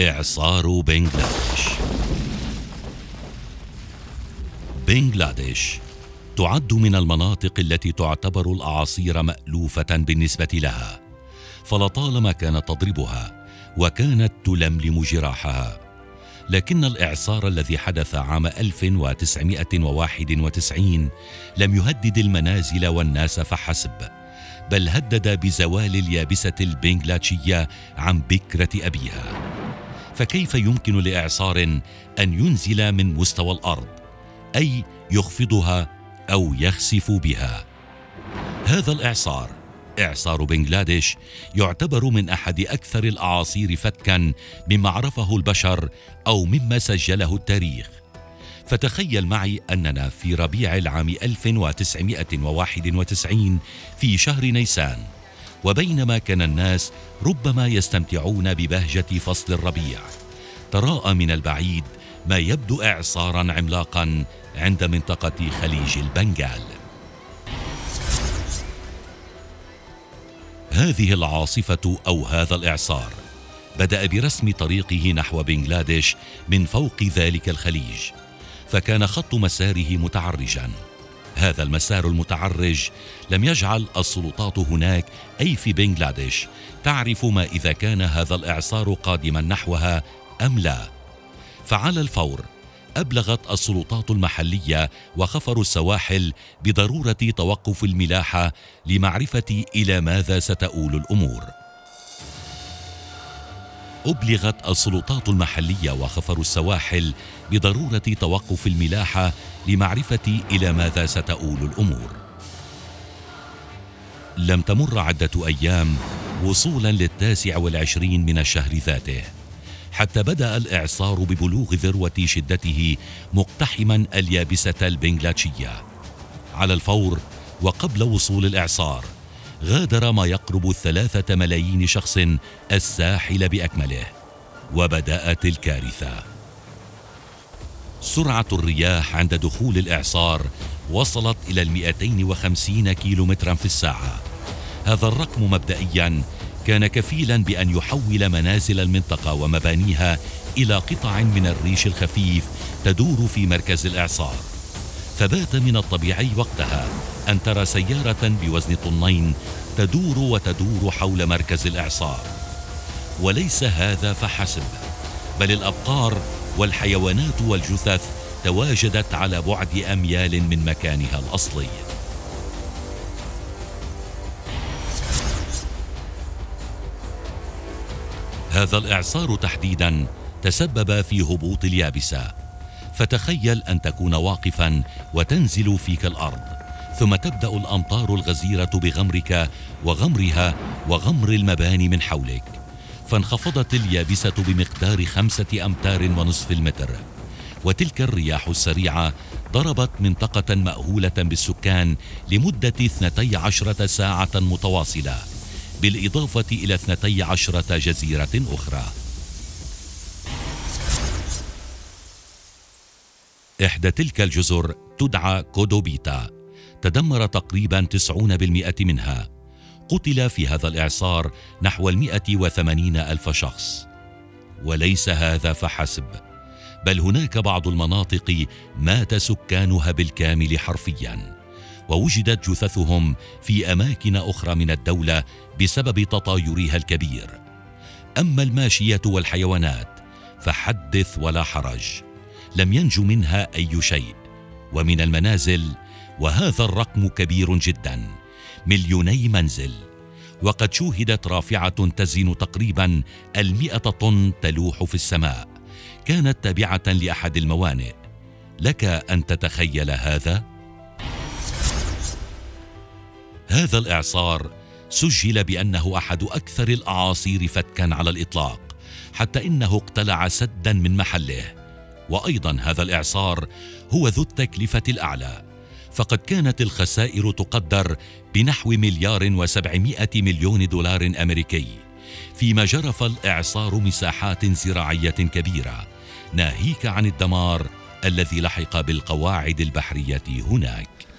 إعصار بنغلاديش. بنغلاديش تعد من المناطق التي تعتبر الأعاصير مألوفة بالنسبة لها فلطالما كانت تضربها وكانت تلملم جراحها. لكن الإعصار الذي حدث عام 1991 لم يهدد المنازل والناس فحسب بل هدد بزوال اليابسة البنغلاتشية عن بكرة أبيها. فكيف يمكن لإعصار أن ينزل من مستوى الأرض؟ أي يخفضها أو يخسف بها؟ هذا الإعصار إعصار بنغلاديش يعتبر من أحد أكثر الأعاصير فتكا مما عرفه البشر أو مما سجله التاريخ. فتخيل معي أننا في ربيع العام 1991 في شهر نيسان. وبينما كان الناس ربما يستمتعون ببهجة فصل الربيع. تراءى من البعيد ما يبدو إعصارا عملاقا عند منطقة خليج البنغال. هذه العاصفة أو هذا الإعصار بدأ برسم طريقه نحو بنغلاديش من فوق ذلك الخليج فكان خط مساره متعرجا. هذا المسار المتعرج. لم يجعل السلطات هناك أي في بنغلاديش. تعرف ما إذا كان هذا الإعصار قادما نحوها أم لا. فعلى الفور أبلغت السلطات المحلية وخفر السواحل بضرورة توقف الملاحة لمعرفة إلى ماذا ستؤول الأمور. أبلغت السلطات المحلية وخفر السواحل بضرورة توقف الملاحة لمعرفة إلى ماذا ستؤول الأمور. لم تمر عدة أيام وصولا للتاسع والعشرين من الشهر ذاته حتى بدأ الإعصار ببلوغ ذروة شدته مقتحما اليابسة البنغلاتشية على الفور وقبل وصول الإعصار غادر ما يقرب الثلاثه ملايين شخص الساحل بأكمله وبدأت الكارثة. سرعة الرياح عند دخول الإعصار وصلت المئتين وخمسين كيلومترا في الساعة. هذا الرقم مبدئيا كان كفيلا بأن يحول منازل المنطقة ومبانيها إلى قطع من الريش الخفيف تدور في مركز الإعصار. فبات من الطبيعي وقتها أن ترى سيارة بوزن طنين تدور وتدور حول مركز الإعصار. وليس هذا فحسب بل الأبقار والحيوانات والجثث تواجدت على بعد أميال من مكانها الأصلي. هذا الإعصار تحديدا تسبب في هبوط اليابسة. فتخيل أن تكون واقفا وتنزل فيك الأرض ثم تبدأ الأمطار الغزيرة بغمرك وغمرها وغمر المباني من حولك. فانخفضت اليابسة بمقدار خمسة أمتار ونصف المتر. وتلك الرياح السريعة ضربت منطقة مأهولة بالسكان لمدة اثنتي عشرة ساعة متواصلة بالإضافة إلى اثنتي عشرة جزيرة أخرى. إحدى تلك الجزر تدعى كودوبيتا. تدمر تقريبا 90% منها. قتل في هذا الإعصار نحو المئة وثمانين ألف شخص. وليس هذا فحسب بل هناك بعض المناطق مات سكانها بالكامل حرفياً ووجدت جثثهم في أماكن أخرى من الدولة بسبب تطايرها الكبير. أما الماشية والحيوانات فحدث ولا حرج. لم ينج منها أي شيء. ومن المنازل وهذا الرقم كبير جدا مليوني منزل. وقد شوهدت رافعة تزن تقريبا المئة طن تلوح في السماء. كانت تابعة لأحد الموانئ. لك أن تتخيل هذا؟ هذا الإعصار سجل بأنه أحد أكثر الأعاصير فتكا على الإطلاق حتى إنه اقتلع سدا من محله. وأيضا هذا الإعصار هو ذو التكلفة الأعلى. فقد كانت الخسائر تقدر بنحو مليار وسبعمائة مليون دولار أمريكي فيما جرف الإعصار مساحات زراعية كبيرة ناهيك عن الدمار الذي لحق بالقواعد البحرية هناك.